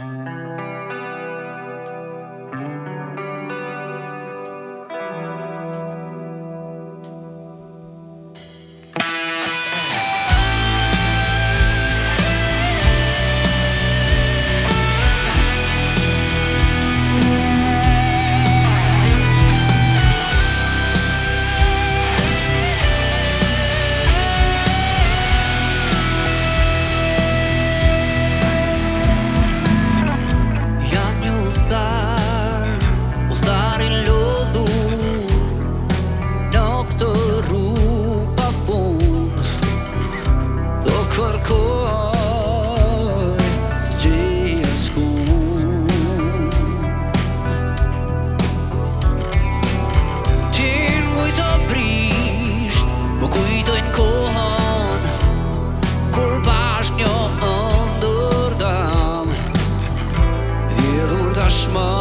Música taşma